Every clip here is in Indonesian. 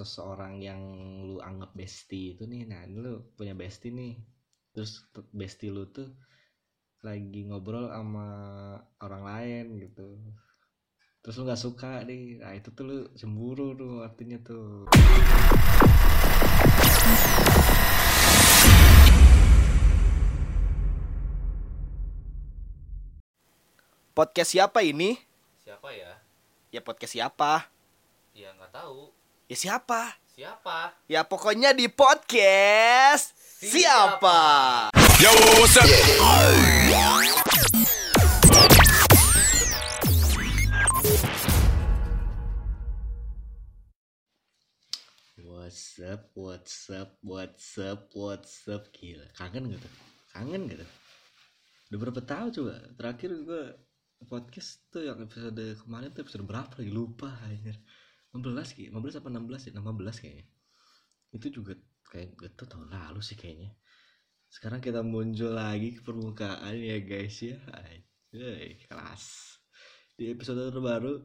seseorang yang lu anggap bestie itu nih nah ini lu punya bestie nih terus bestie lu tuh lagi ngobrol sama orang lain gitu terus lu nggak suka nih nah itu tuh lu cemburu tuh artinya tuh Podcast siapa ini? Siapa ya? Ya podcast siapa? Ya nggak tahu. Ya siapa? Siapa? Ya pokoknya di podcast siapa? Yo, what's up? what's up what's up what's up what's up gila kangen gak tuh kangen gak tuh udah berapa tahun coba terakhir gue podcast tuh yang episode kemarin tuh episode berapa lagi lupa anjir 15 kayak 15 apa 16 ya? 16 kayaknya. Itu juga kayak tau tahun lalu sih kayaknya. Sekarang kita muncul lagi ke permukaan ya guys ya. Anjay, kelas. Di episode terbaru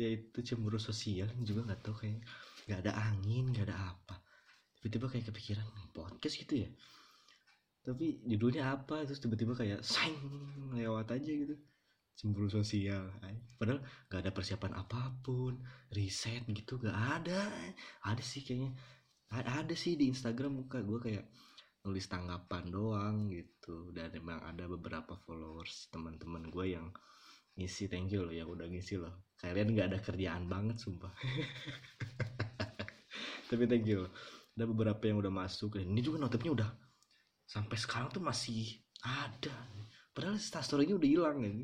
yaitu cemburu sosial juga nggak tahu kayak nggak ada angin nggak ada apa. Tiba-tiba kayak kepikiran podcast gitu ya? Tapi judulnya apa? Terus tiba-tiba kayak sang lewat aja gitu cemburu sosial. Padahal nggak ada persiapan apa pun riset gitu nggak ada. Ada sih kayaknya. Ada, ada sih di Instagram muka gue kayak nulis tanggapan doang gitu. Dan emang ada beberapa followers teman-teman gue yang ngisi thank you loh yang udah ngisi loh. Kalian nggak ada kerjaan banget sumpah. Tapi thank you ada beberapa yang udah masuk. Ini juga notifnya udah sampai sekarang tuh masih ada padahal story-nya udah hilang kan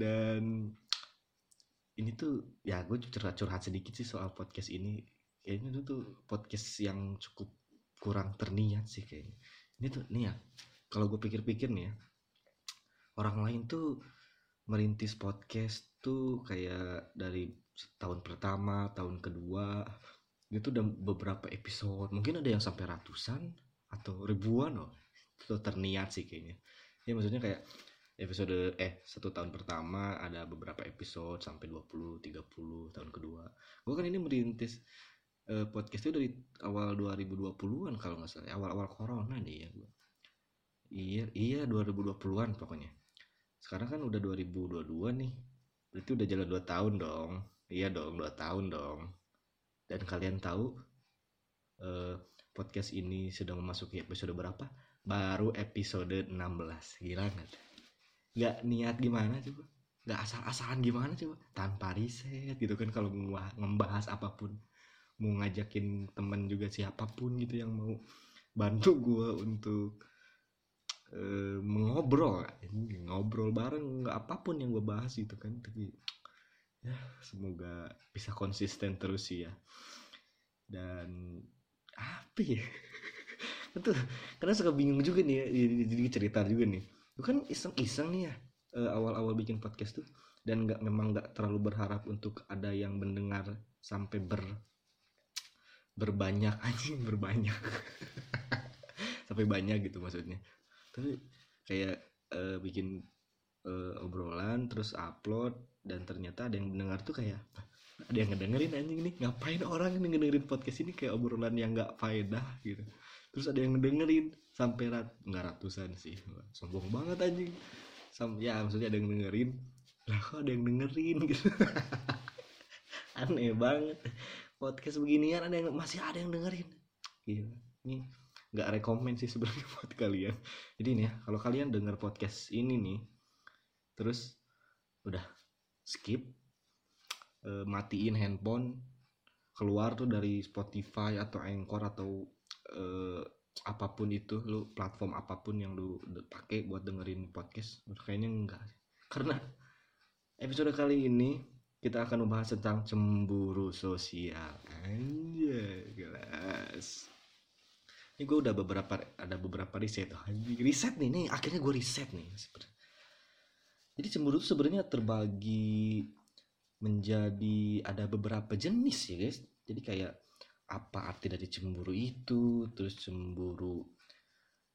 dan ini tuh ya gue curhat curhat sedikit sih soal podcast ini. Kayaknya itu tuh podcast yang cukup kurang terniat sih kayaknya. Ini tuh nih ya kalau gue pikir-pikir nih ya orang lain tuh merintis podcast tuh kayak dari tahun pertama tahun kedua. Itu udah beberapa episode mungkin ada yang sampai ratusan atau ribuan loh. Itu terniat sih kayaknya. Ya maksudnya kayak episode eh satu tahun pertama ada beberapa episode sampai 20 30 tahun kedua. Gue kan ini merintis eh, podcast itu dari awal 2020-an kalau nggak salah. Awal-awal corona nih ya gua. Iya iya 2020-an pokoknya. Sekarang kan udah 2022 nih. Berarti udah jalan 2 tahun dong. Iya dong 2 tahun dong. Dan kalian tahu eh, podcast ini sudah memasuki episode berapa? Baru episode 16 gila nggak? Nggak niat gimana coba? Nggak asal-asalan gimana coba? Tanpa riset gitu kan kalau mau ngebahas apa pun. Mau ngajakin temen juga siapa pun gitu yang mau bantu gue untuk eh, mengobrol. Ngobrol bareng nggak apa pun yang gue bahas gitu kan. Tapi ya semoga bisa konsisten terus sih ya. Dan apa ya? Itu karena suka bingung juga nih ya jadi- cerita juga nih. Lu kan iseng-iseng nih ya eh, awal-awal bikin podcast tuh dan nggak memang nggak terlalu berharap untuk ada yang mendengar sampai ber berbanyak anjing berbanyak. Sampai banyak gitu maksudnya. Tapi kayak eh, bikin eh, obrolan terus upload dan ternyata ada yang mendengar tuh kayak "Hah, ada yang ngedengerin anjing nih ngapain orang ini ngedengerin podcast ini? Kayak obrolan yang nggak faedah gitu. Terus ada yang ngedengerin sampai rat nggak ratusan sih. Sombong banget anjing. Sam ya maksudnya ada yang dengerin lah kok ada yang dengerin gitu. Aneh banget. Podcast beginian ada yang masih ada yang dengerin. Gila ini nggak rekomend sih sebenarnya buat kalian. Jadi nih ya kalau kalian denger podcast ini nih terus udah skip eh, matiin handphone keluar tuh dari Spotify atau Anchor atau eh, apa pun itu lu platform apa pun yang lu pakai buat dengerin podcast kayaknya enggak karena episode kali ini kita akan membahas tentang cemburu sosial. Anjay kelas ini gue udah beberapa ada beberapa riset. Anjing riset nih nih akhirnya gue riset nih jadi cemburu itu sebenarnya terbagi menjadi ada beberapa jenis ya guys. Jadi kayak apa arti dari cemburu itu? Terus cemburu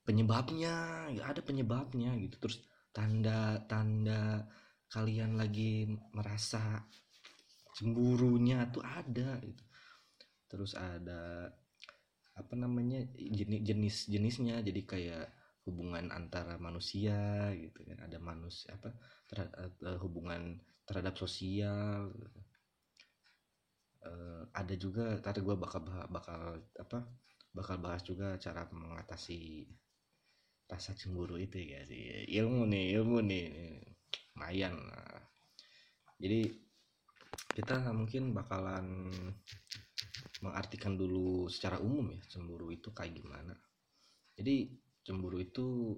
penyebabnya ya ada penyebabnya gitu. Terus tanda-tanda kalian lagi merasa cemburunya tuh ada gitu. Terus ada apa namanya jenis jenis jenisnya. Jadi kayak hubungan antara manusia gitu kan. Ada manusia apa terhadap, terhadap sosial. Eh, ada juga tadi gue bakal bakal apa bakal bahas juga cara mengatasi rasa cemburu itu ya sih ilmu nih ilmu nih lumayan jadi kita mungkin bakalan mengartikan dulu secara umum ya cemburu itu kayak gimana jadi cemburu itu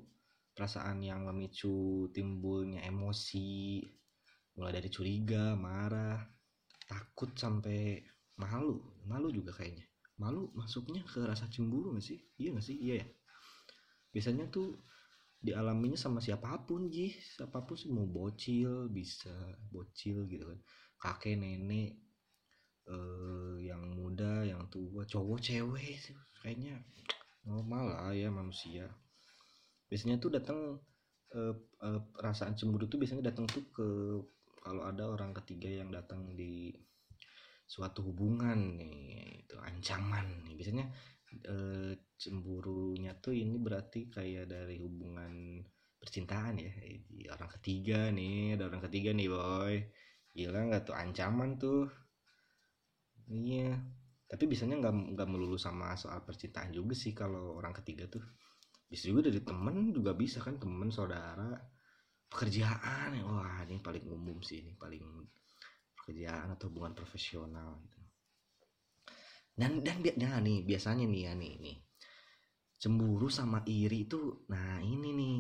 perasaan yang memicu timbulnya emosi mulai dari curiga marah takut sampai malu. Malu juga kayaknya. Malu masuknya ke rasa cemburu gak sih? Iya gak sih? Iya ya? Biasanya tuh dialaminya sama siapa pun ji. Siapa pun sih mau bocil bisa bocil gitu kan. Kakek nenek eh, yang muda yang tua cowok cewek sih, kayaknya normal lah ya manusia. Biasanya tuh datang eh, eh, perasaan cemburu tuh biasanya datang tuh ke kalau ada orang ketiga yang datang di suatu hubungan nih itu ancaman nih. Biasanya eh, cemburunya tuh ini berarti kayak dari hubungan percintaan ya. Di orang ketiga nih ada orang ketiga nih boy. Gila nggak tuh ancaman tuh. Iya. Tapi biasanya nggak nggak melulu sama soal percintaan juga sih kalau orang ketiga tuh. Bisa juga dari temen juga bisa kan temen saudara pekerjaan wah ini paling umum sih ini paling pekerjaan atau hubungan profesional gitu. dan dan nah nih biasanya nih ya nih nih. Cemburu sama iri itu nah ini nih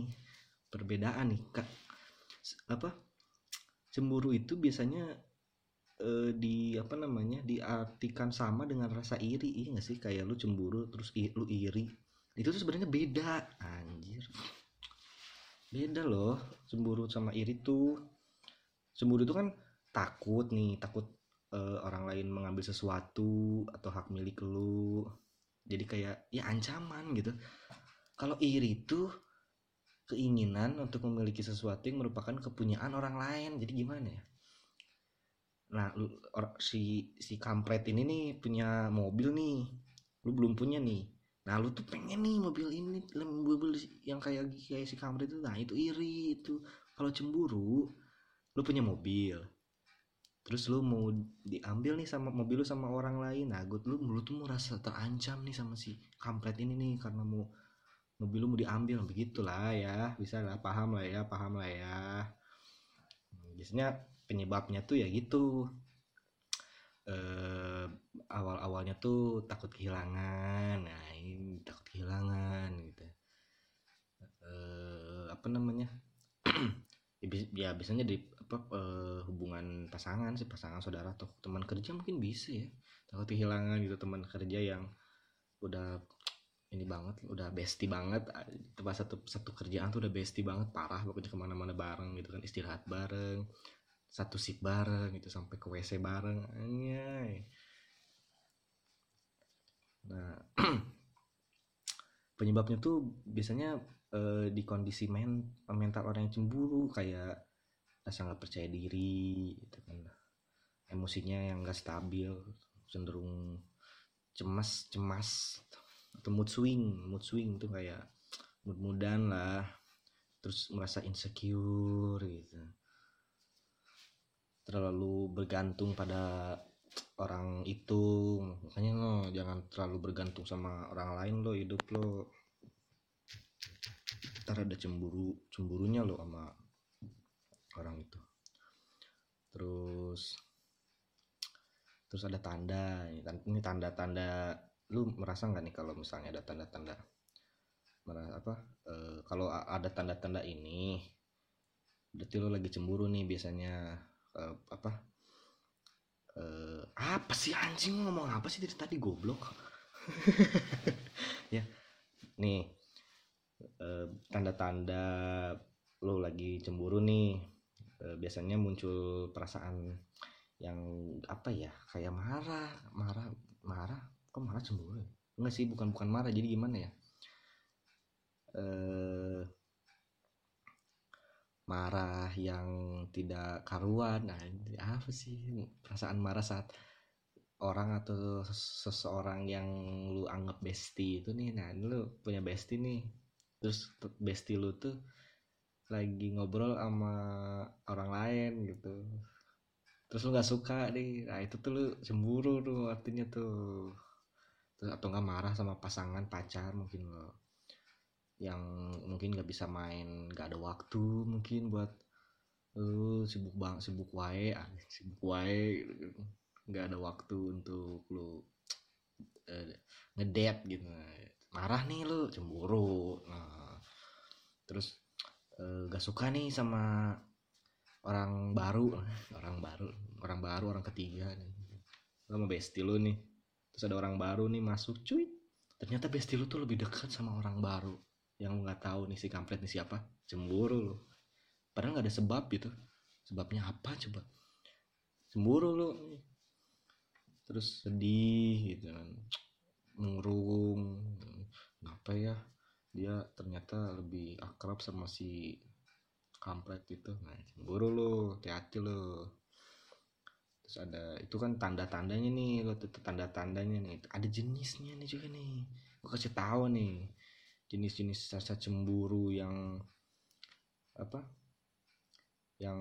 perbedaan nih kak. Apa? Cemburu itu biasanya eh, di apa namanya diartikan sama dengan rasa iri iya nggak sih? Kayak lu cemburu terus lu iri. Itu tuh sebenarnya beda anjir beda loh cemburu sama iri tuh. Cemburu itu kan takut nih takut eh, orang lain mengambil sesuatu atau hak milik lu. Jadi kayak ya ancaman gitu. Kalau iri itu keinginan untuk memiliki sesuatu yang merupakan kepunyaan orang lain. Jadi gimana ya? Nah lu, or- si si kampret ini nih punya mobil nih. Lu belum punya nih nah lu tuh pengen nih mobil ini mobil yang kayak kayak si kampret itu nah itu iri itu. Kalau cemburu lu punya mobil. Terus lu mau diambil nih sama mobil lu sama orang lain. Nah gue lu lu tuh merasa terancam nih sama si kampret ini nih karena mau mobil lu mau diambil. Begitulah ya. Bisa lah paham lah ya paham lah ya. Biasanya penyebabnya tuh ya gitu. Eh awal-awalnya tuh takut kehilangan. Nah ini takut kehilangan gitu. Eh apa namanya? Ya, ya biasanya di apa eh, hubungan pasangan sih pasangan saudara atau teman kerja mungkin bisa ya. Takut kehilangan gitu teman kerja yang udah ini banget udah bestie banget. Tempat satu satu kerjaan tuh udah bestie banget parah pokoknya ke mana-mana bareng gitu kan istirahat bareng satu sip bareng gitu sampai ke WC bareng. Anjay nah penyebabnya tuh biasanya eh, di kondisi men mental orang yang cemburu kayak rasa nggak percaya diri gitu kan. Emosinya yang nggak stabil cenderung cemas cemas atau mood swing mood swing tuh kayak mood mudan lah terus merasa insecure gitu. Terlalu bergantung pada orang itu. Makanya lo jangan terlalu bergantung sama orang lain lo hidup lo. Ntar ada cemburu cemburunya lo sama orang itu. Terus terus ada tanda. Ini tan- ini tanda-tanda. Lu merasa nggak nih kalau misalnya ada tanda-tanda? Apa eh, kalau ada tanda-tanda ini berarti lu lagi cemburu nih biasanya Eh, apa eh apa sih anjing? Ngomong apa sih dari tadi goblok? Ya. Nih. Eh, tanda-tanda lu lagi cemburu nih. Eh, biasanya muncul perasaan yang apa ya? Kayak marah marah marah? Kok marah cemburu? Enggak sih bukan bukan marah. Jadi gimana ya? Eh marah yang tidak karuan. Nah ini apa sih perasaan marah saat orang atau ses- seseorang yang lu anggap bestie itu nih? Nah lu punya bestie nih. Terus bestie lu tuh lagi ngobrol sama orang lain gitu. Terus lu nggak suka nih. Nah itu tuh lu cemburu tuh artinya tuh. Terus atau nggak marah sama pasangan pacar mungkin lo yang mungkin nggak bisa main nggak ada waktu mungkin buat lu sibuk bang sibuk wae ah, sibuk wae nggak ada waktu untuk lu eh, ngedate gitu. Marah nih lu cemburu. Nah terus eh, gak suka nih sama orang baru orang baru orang baru orang ketiga nih. Lu sama bestie lu nih. Terus ada orang baru nih masuk cuy. Ternyata bestie lu tuh lebih dekat sama orang baru yang nggak tahu nih si kampret nih siapa cemburu lu. Padahal nggak ada sebab gitu. Sebabnya apa coba? Cemburu lu. Terus sedih gitu kan. Mengurung kenapa ya? Dia ternyata lebih akrab sama si kampret itu nah cemburu lu. Hati-hati lu. Terus ada itu kan tanda-tandanya nih. Lo tanda-tandanya nih. Ada jenisnya nih juga nih. Gue kasih tahu nih jenis-jenis rasa cemburu yang apa yang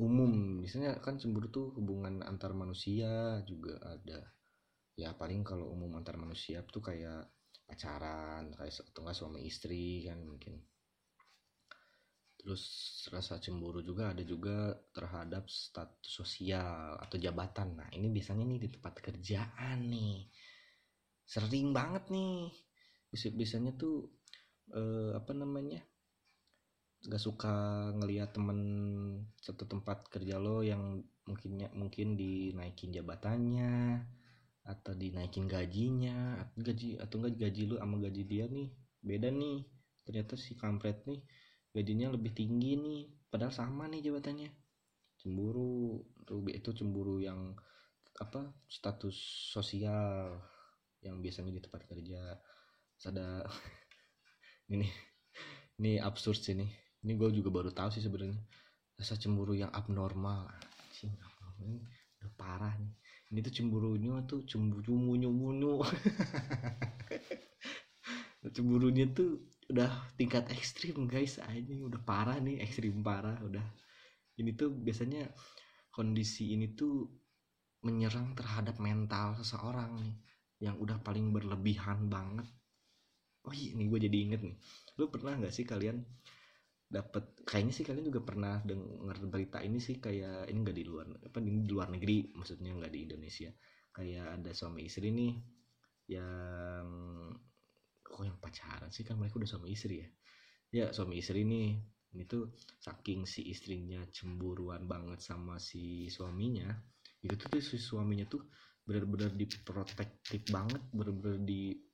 umum. Misalnya kan cemburu tuh hubungan antar manusia juga ada. Ya paling kalau umum antar manusia tuh kayak pacaran kayak atau enggak suami istri kan mungkin. Terus rasa cemburu juga ada juga terhadap status sosial atau jabatan. Nah ini biasanya nih di tempat kerjaan nih. Sering banget nih Bisa- biasanya tuh eh, apa namanya gak suka ngelihat temen satu tempat kerja lo yang mungkinnya mungkin dinaikin jabatannya atau dinaikin gajinya atau gaji atau enggak gaji lu sama gaji dia nih beda nih. Ternyata si kampret nih gajinya lebih tinggi nih padahal sama nih jabatannya. Cemburu itu cemburu yang apa status sosial yang biasanya di tempat kerja ada ini ini absurd sih nih ini gue juga baru tahu sih sebenarnya. Rasa cemburu yang abnormal. Abnormal ini udah parah nih. Ini tuh cemburunya tuh cemburu munyu munyu cemburunya tuh udah tingkat ekstrim guys. Ini udah parah nih ekstrim parah udah. Ini tuh biasanya kondisi ini tuh menyerang terhadap mental seseorang nih yang udah paling berlebihan banget oh iya nih gue jadi inget nih. Lu pernah nggak sih kalian dapat kayaknya sih kalian juga pernah dengar berita ini sih kayak ini nggak di luar apa di luar negeri maksudnya nggak di Indonesia. Kayak ada suami istri nih yang kok yang pacaran sih kan mereka udah suami istri ya? Ya suami istri nih ini tuh saking si istrinya cemburuan banget sama si suaminya itu tuh, si suaminya tuh bener-bener diprotektif banget bener-bener di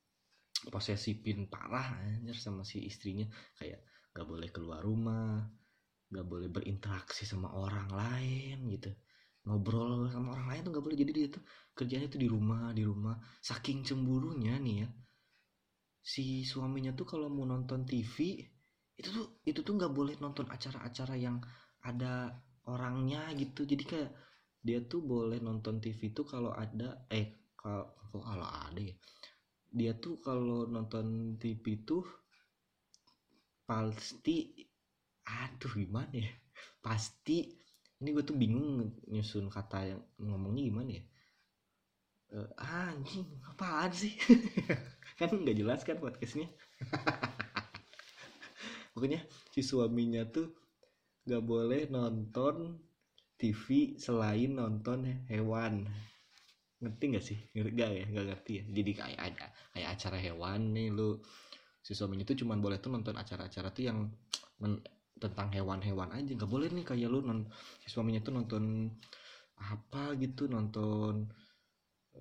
posesifin parah anjir sama si istrinya. Kayak nggak boleh keluar rumah nggak boleh berinteraksi sama orang lain gitu. Ngobrol sama orang lain tuh nggak boleh. Jadi dia tuh kerjanya tuh di rumah di rumah. Saking cemburunya nih ya si suaminya tuh kalau mau nonton TV itu tuh itu tuh nggak boleh nonton acara-acara yang ada orangnya gitu. Jadi kayak dia tuh boleh nonton TV tuh kalau ada eh kalau kalau ada ya dia tuh kalau nonton TV tuh pasti aduh gimana ya? Pasti ini gue tuh bingung nyusun kata yang ngomongnya gimana ya? Eh, anjing apaan sih? Kan nggak jelas kan podcastnya. Pokoknya si suaminya tuh nggak boleh nonton TV selain nonton hewan ngerti nggak sih? Nggak ya? Nggak ngerti ya? Jadi kayak ada kayak acara hewan nih lu si suaminya tuh cuman boleh tuh nonton acara-acara tuh yang men- tentang hewan-hewan aja. Nggak boleh nih kayak lu non si suaminya tuh nonton apa gitu nonton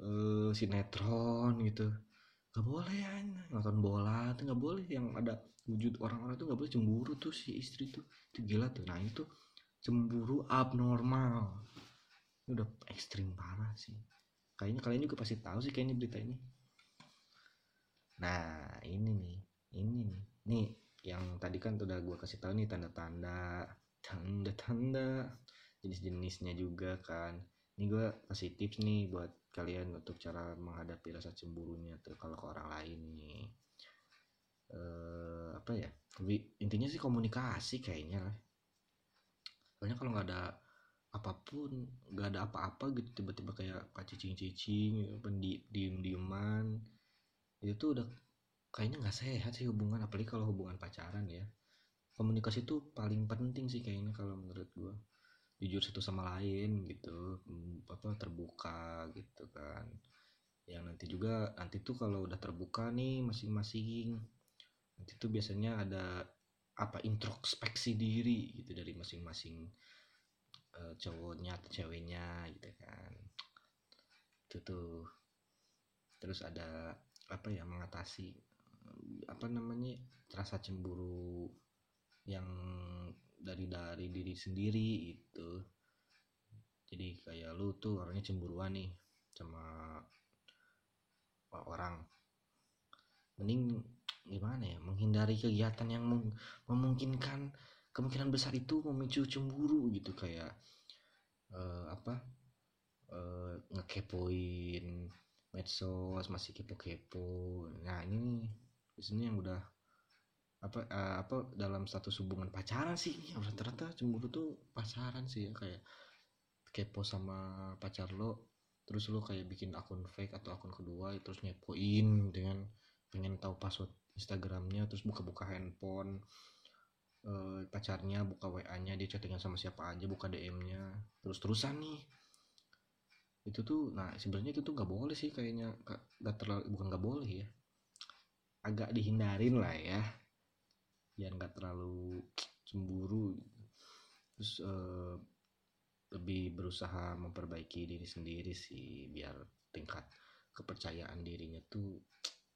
eh, sinetron gitu. Nggak boleh ya nonton bola tuh nggak boleh. Yang ada wujud orang-orang tuh nggak boleh. Cemburu tuh si istri tuh. Itu gila tuh. Nah itu cemburu abnormal. Ini udah ekstrim parah sih kayaknya kalian juga pasti tahu sih kayaknya berita ini. Nah ini nih ini nih. Nih yang tadi kan udah gue kasih tahu nih tanda-tanda tanda-tanda jenis-jenisnya juga kan. Ini gue kasih tips nih buat kalian untuk cara menghadapi rasa cemburunya tuh kalau ke orang lain nih. Eh apa ya? Intinya sih komunikasi kayaknya lah. Soalnya kalau nggak ada apa pun nggak ada apa-apa gitu tiba-tiba kayak cicing-cicing apa di diem-dieman. Itu tuh udah kayaknya nggak sehat sih hubungan apalagi kalau hubungan pacaran ya. Komunikasi itu paling penting sih kayaknya kalau menurut gua. Jujur satu sama lain gitu Hmm, apa terbuka gitu kan. Yang nanti juga nanti tuh kalau udah terbuka nih masing-masing nanti tuh biasanya ada apa introspeksi diri gitu dari masing-masing eh, cowoknya atau ceweknya gitu kan. Itu tuh. Terus ada apa ya mengatasi eh, apa namanya rasa cemburu yang dari dari diri sendiri itu. Jadi kayak lu tuh orangnya cemburuan nih sama orang. Mending gimana ya menghindari kegiatan yang mem- memungkinkan kemungkinan besar itu memicu cemburu gitu kayak eh, apa eh, ngekepoin medsos masih kepo-kepo. Nah ini nih biasanya yang udah apa eh, apa dalam status hubungan pacaran sih rata-rata cemburu tuh pacaran sih ya kayak kepo sama pacar lo terus lo kayak bikin akun fake atau akun kedua terus ngepoin dengan pengen tahu password Instagramnya terus buka-buka handphone eh, pacarnya buka WA-nya dia chattingan sama siapa aja buka DM-nya terus terusan nih. Itu tuh nah sebenarnya itu tuh nggak boleh sih kayaknya. Nggak- terlalu bukan nggak boleh ya. Agak dihindarin lah ya. Biar nggak terlalu cemburu. Terus eh, lebih berusaha memperbaiki diri sendiri sih. Biar tingkat kepercayaan dirinya tuh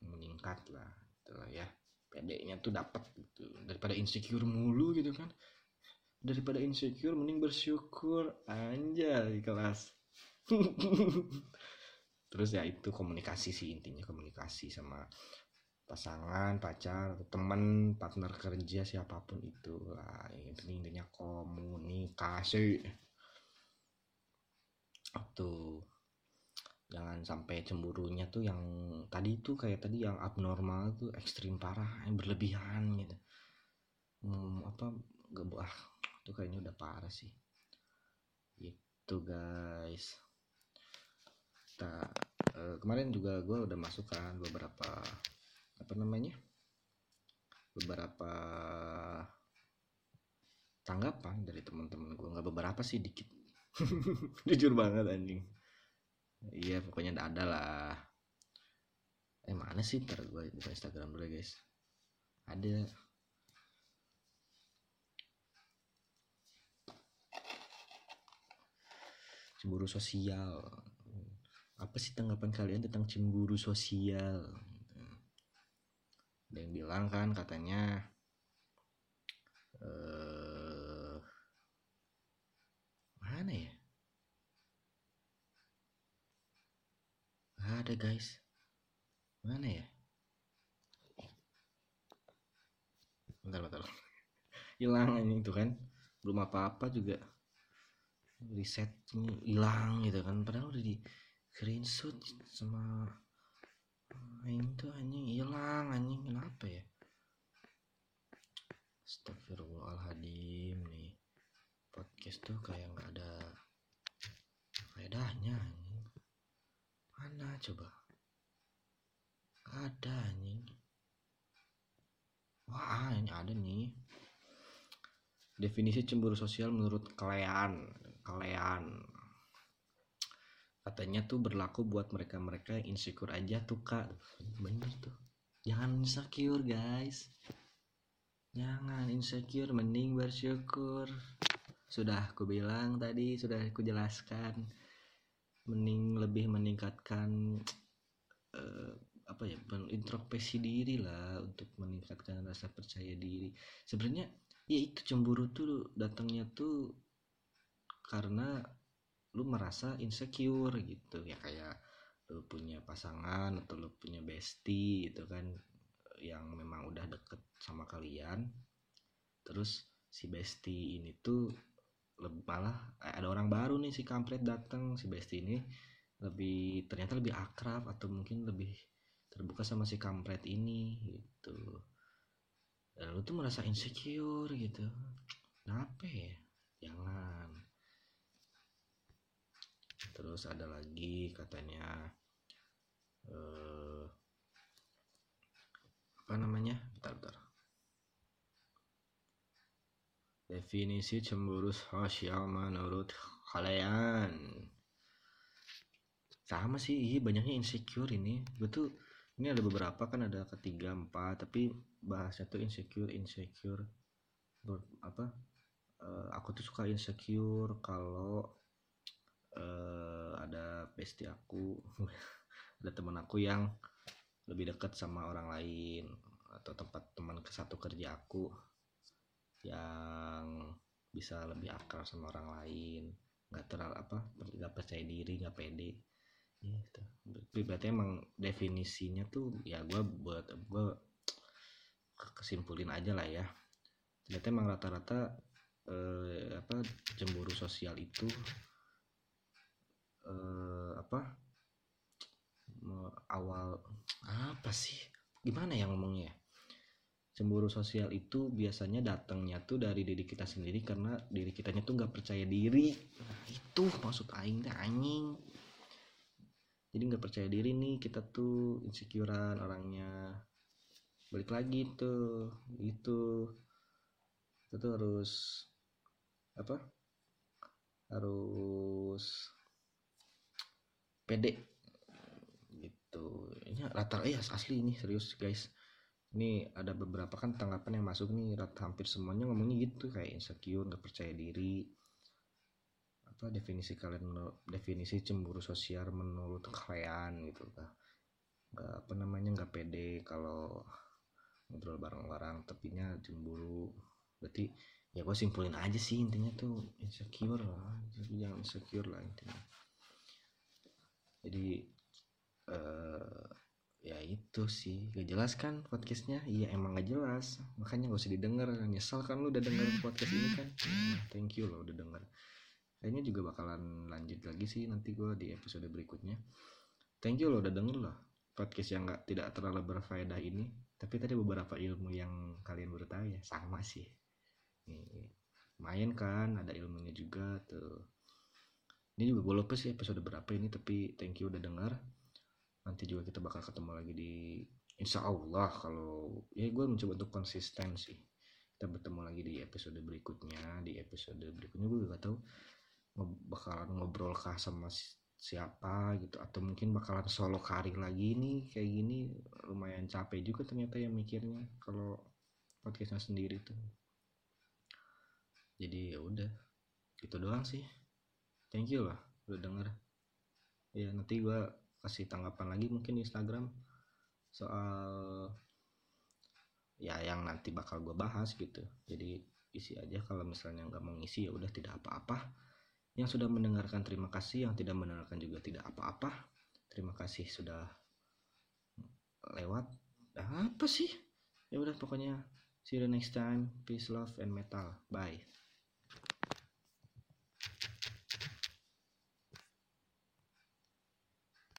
meningkat lah gitu lah ya pedenya tuh dapat gitu. Daripada insecure mulu gitu kan. Daripada insecure mending bersyukur anjay kelas. Terus ya itu komunikasi sih intinya komunikasi sama pasangan pacar teman partner kerja siapa pun itu. Lah penting intinya komunikasi. Tuh jangan sampai cemburunya tuh yang tadi tuh kayak tadi yang abnormal tuh ekstrim parah yang berlebihan gitu. Hmm, apa gak ah itu kayaknya udah parah sih. Gitu guys. Nah, eh, kemarin juga gue udah masukkan beberapa apa namanya beberapa tanggapan dari teman-teman gue nggak beberapa sih dikit. Jujur banget anjing iya pokoknya ada lah. Eh mana sih ntar gue buka Instagram dulu ya guys? Ada. Cemburu sosial. Apa sih tanggapan kalian tentang cemburu sosial? Ada yang bilang kan katanya eh mana ya Nggak ada guys. Mana ya? Bentar bentar. Hilang ini itu kan. Belum apa-apa juga. Riset ini hilang gitu kan. Padahal udah di screenshot sama ini tuh anjing. Hilang anjing. Kenapa ya? Astagfirullahaladzim nih. Podcast tuh kayak nggak ada faedahnya mana coba? Ada anjing. Wah ini ada nih. Definisi cemburu sosial menurut kalian kalian katanya tuh berlaku buat mereka-mereka yang insecure aja tuh kak. Bener tuh. Jangan insecure guys. Jangan insecure mending bersyukur. Sudah aku bilang tadi sudah aku jelaskan mending lebih meningkatkan eh, apa ya introspeksi diri lah untuk meningkatkan rasa percaya diri. Sebenarnya ya itu cemburu tuh datangnya tuh karena lu merasa insecure gitu. Ya kayak lu punya pasangan atau lu punya bestie gitu kan yang memang udah deket sama kalian. Terus si Besti ini tuh malah eh, ada orang baru nih si kampret datang si Besti ini. Lebih ternyata lebih akrab atau mungkin lebih terbuka sama si kampret ini gitu. Dan lu tuh merasa insecure gitu. Kenapa ya? Jangan. Terus ada lagi katanya eh apa namanya? Bentar bentar definisi cemburu sosial menurut kalian. Sama sih iya banyaknya insecure ini. Gue tuh ini ada beberapa kan ada ketiga empat tapi bahasnya tuh insecure insecure. Ber- apa eh, aku tuh suka insecure kalau eh, ada bestie aku ada teman aku yang lebih dekat sama orang lain atau tempat teman ke satu kerja aku yang bisa lebih akrab sama orang lain nggak terlalu apa nggak percaya diri nggak pede. Gitu. Berarti- berarti emang definisinya tuh ya gue buat gue kesimpulin aja lah ya. Ternyata emang rata-rata eh, apa cemburu sosial itu eh, apa awal apa sih? Gimana ya ngomongnya ya? Cemburu sosial itu biasanya datangnya tuh dari diri kita sendiri karena diri kitanya tuh nggak percaya diri. Nah, itu maksud aing teh anjing. Jadi nggak percaya diri nih kita tuh insecurean orangnya. Balik lagi tuh itu kita tuh harus apa? Harus pede. Gitu. Ini rata iya asli ini serius guys ini ada beberapa kan tanggapan yang masuk nih hampir semuanya ngomongnya gitu kayak insecure nggak percaya diri. Apa definisi kalian definisi cemburu sosial menurut kalian gitu kah nggak apa namanya nggak pede kalau ngobrol bareng-bareng tepinya cemburu. Berarti ya gue simpulin aja sih intinya tuh insecure lah. Jadi jangan insecure lah intinya. Jadi eh itu sih. Gak jelas kan podcastnya? Iya emang gak jelas. Makanya gak usah didengar. Nyesal kan lu udah denger podcast ini kan? Nah, thank you lo udah denger. Kayaknya juga bakalan lanjut lagi sih nanti gue di episode berikutnya. Thank you lo udah denger loh podcast yang gak tidak terlalu berfaedah ini. Tapi tadi beberapa ilmu yang kalian baru tahu ya sama sih. Nih main kan ada ilmunya juga tuh. Ini juga gue lupa sih episode berapa ini tapi thank you udah denger nanti juga kita bakal ketemu lagi di insya Allah kalau ya gue mencoba untuk konsisten sih. Kita bertemu lagi di episode berikutnya di episode berikutnya gue gak tahu bakalan ngobrol kah sama si- siapa gitu. Atau mungkin bakalan solo karir lagi nih kayak gini. Lumayan capek juga ternyata ya mikirnya kalau podcastnya sendiri tuh. Jadi ya udah gitu doang sih. Thank you lah udah denger. Ya nanti gua kasih tanggapan lagi mungkin Instagram soal ya yang nanti bakal gue bahas gitu. Jadi isi aja kalau misalnya nggak mau ngisi ya udah tidak apa-apa. Yang sudah mendengarkan terima kasih. Yang tidak mendengarkan juga tidak apa-apa. Terima kasih sudah lewat. Apa sih? Ya udah pokoknya see you the next time. Peace love and metal. Bye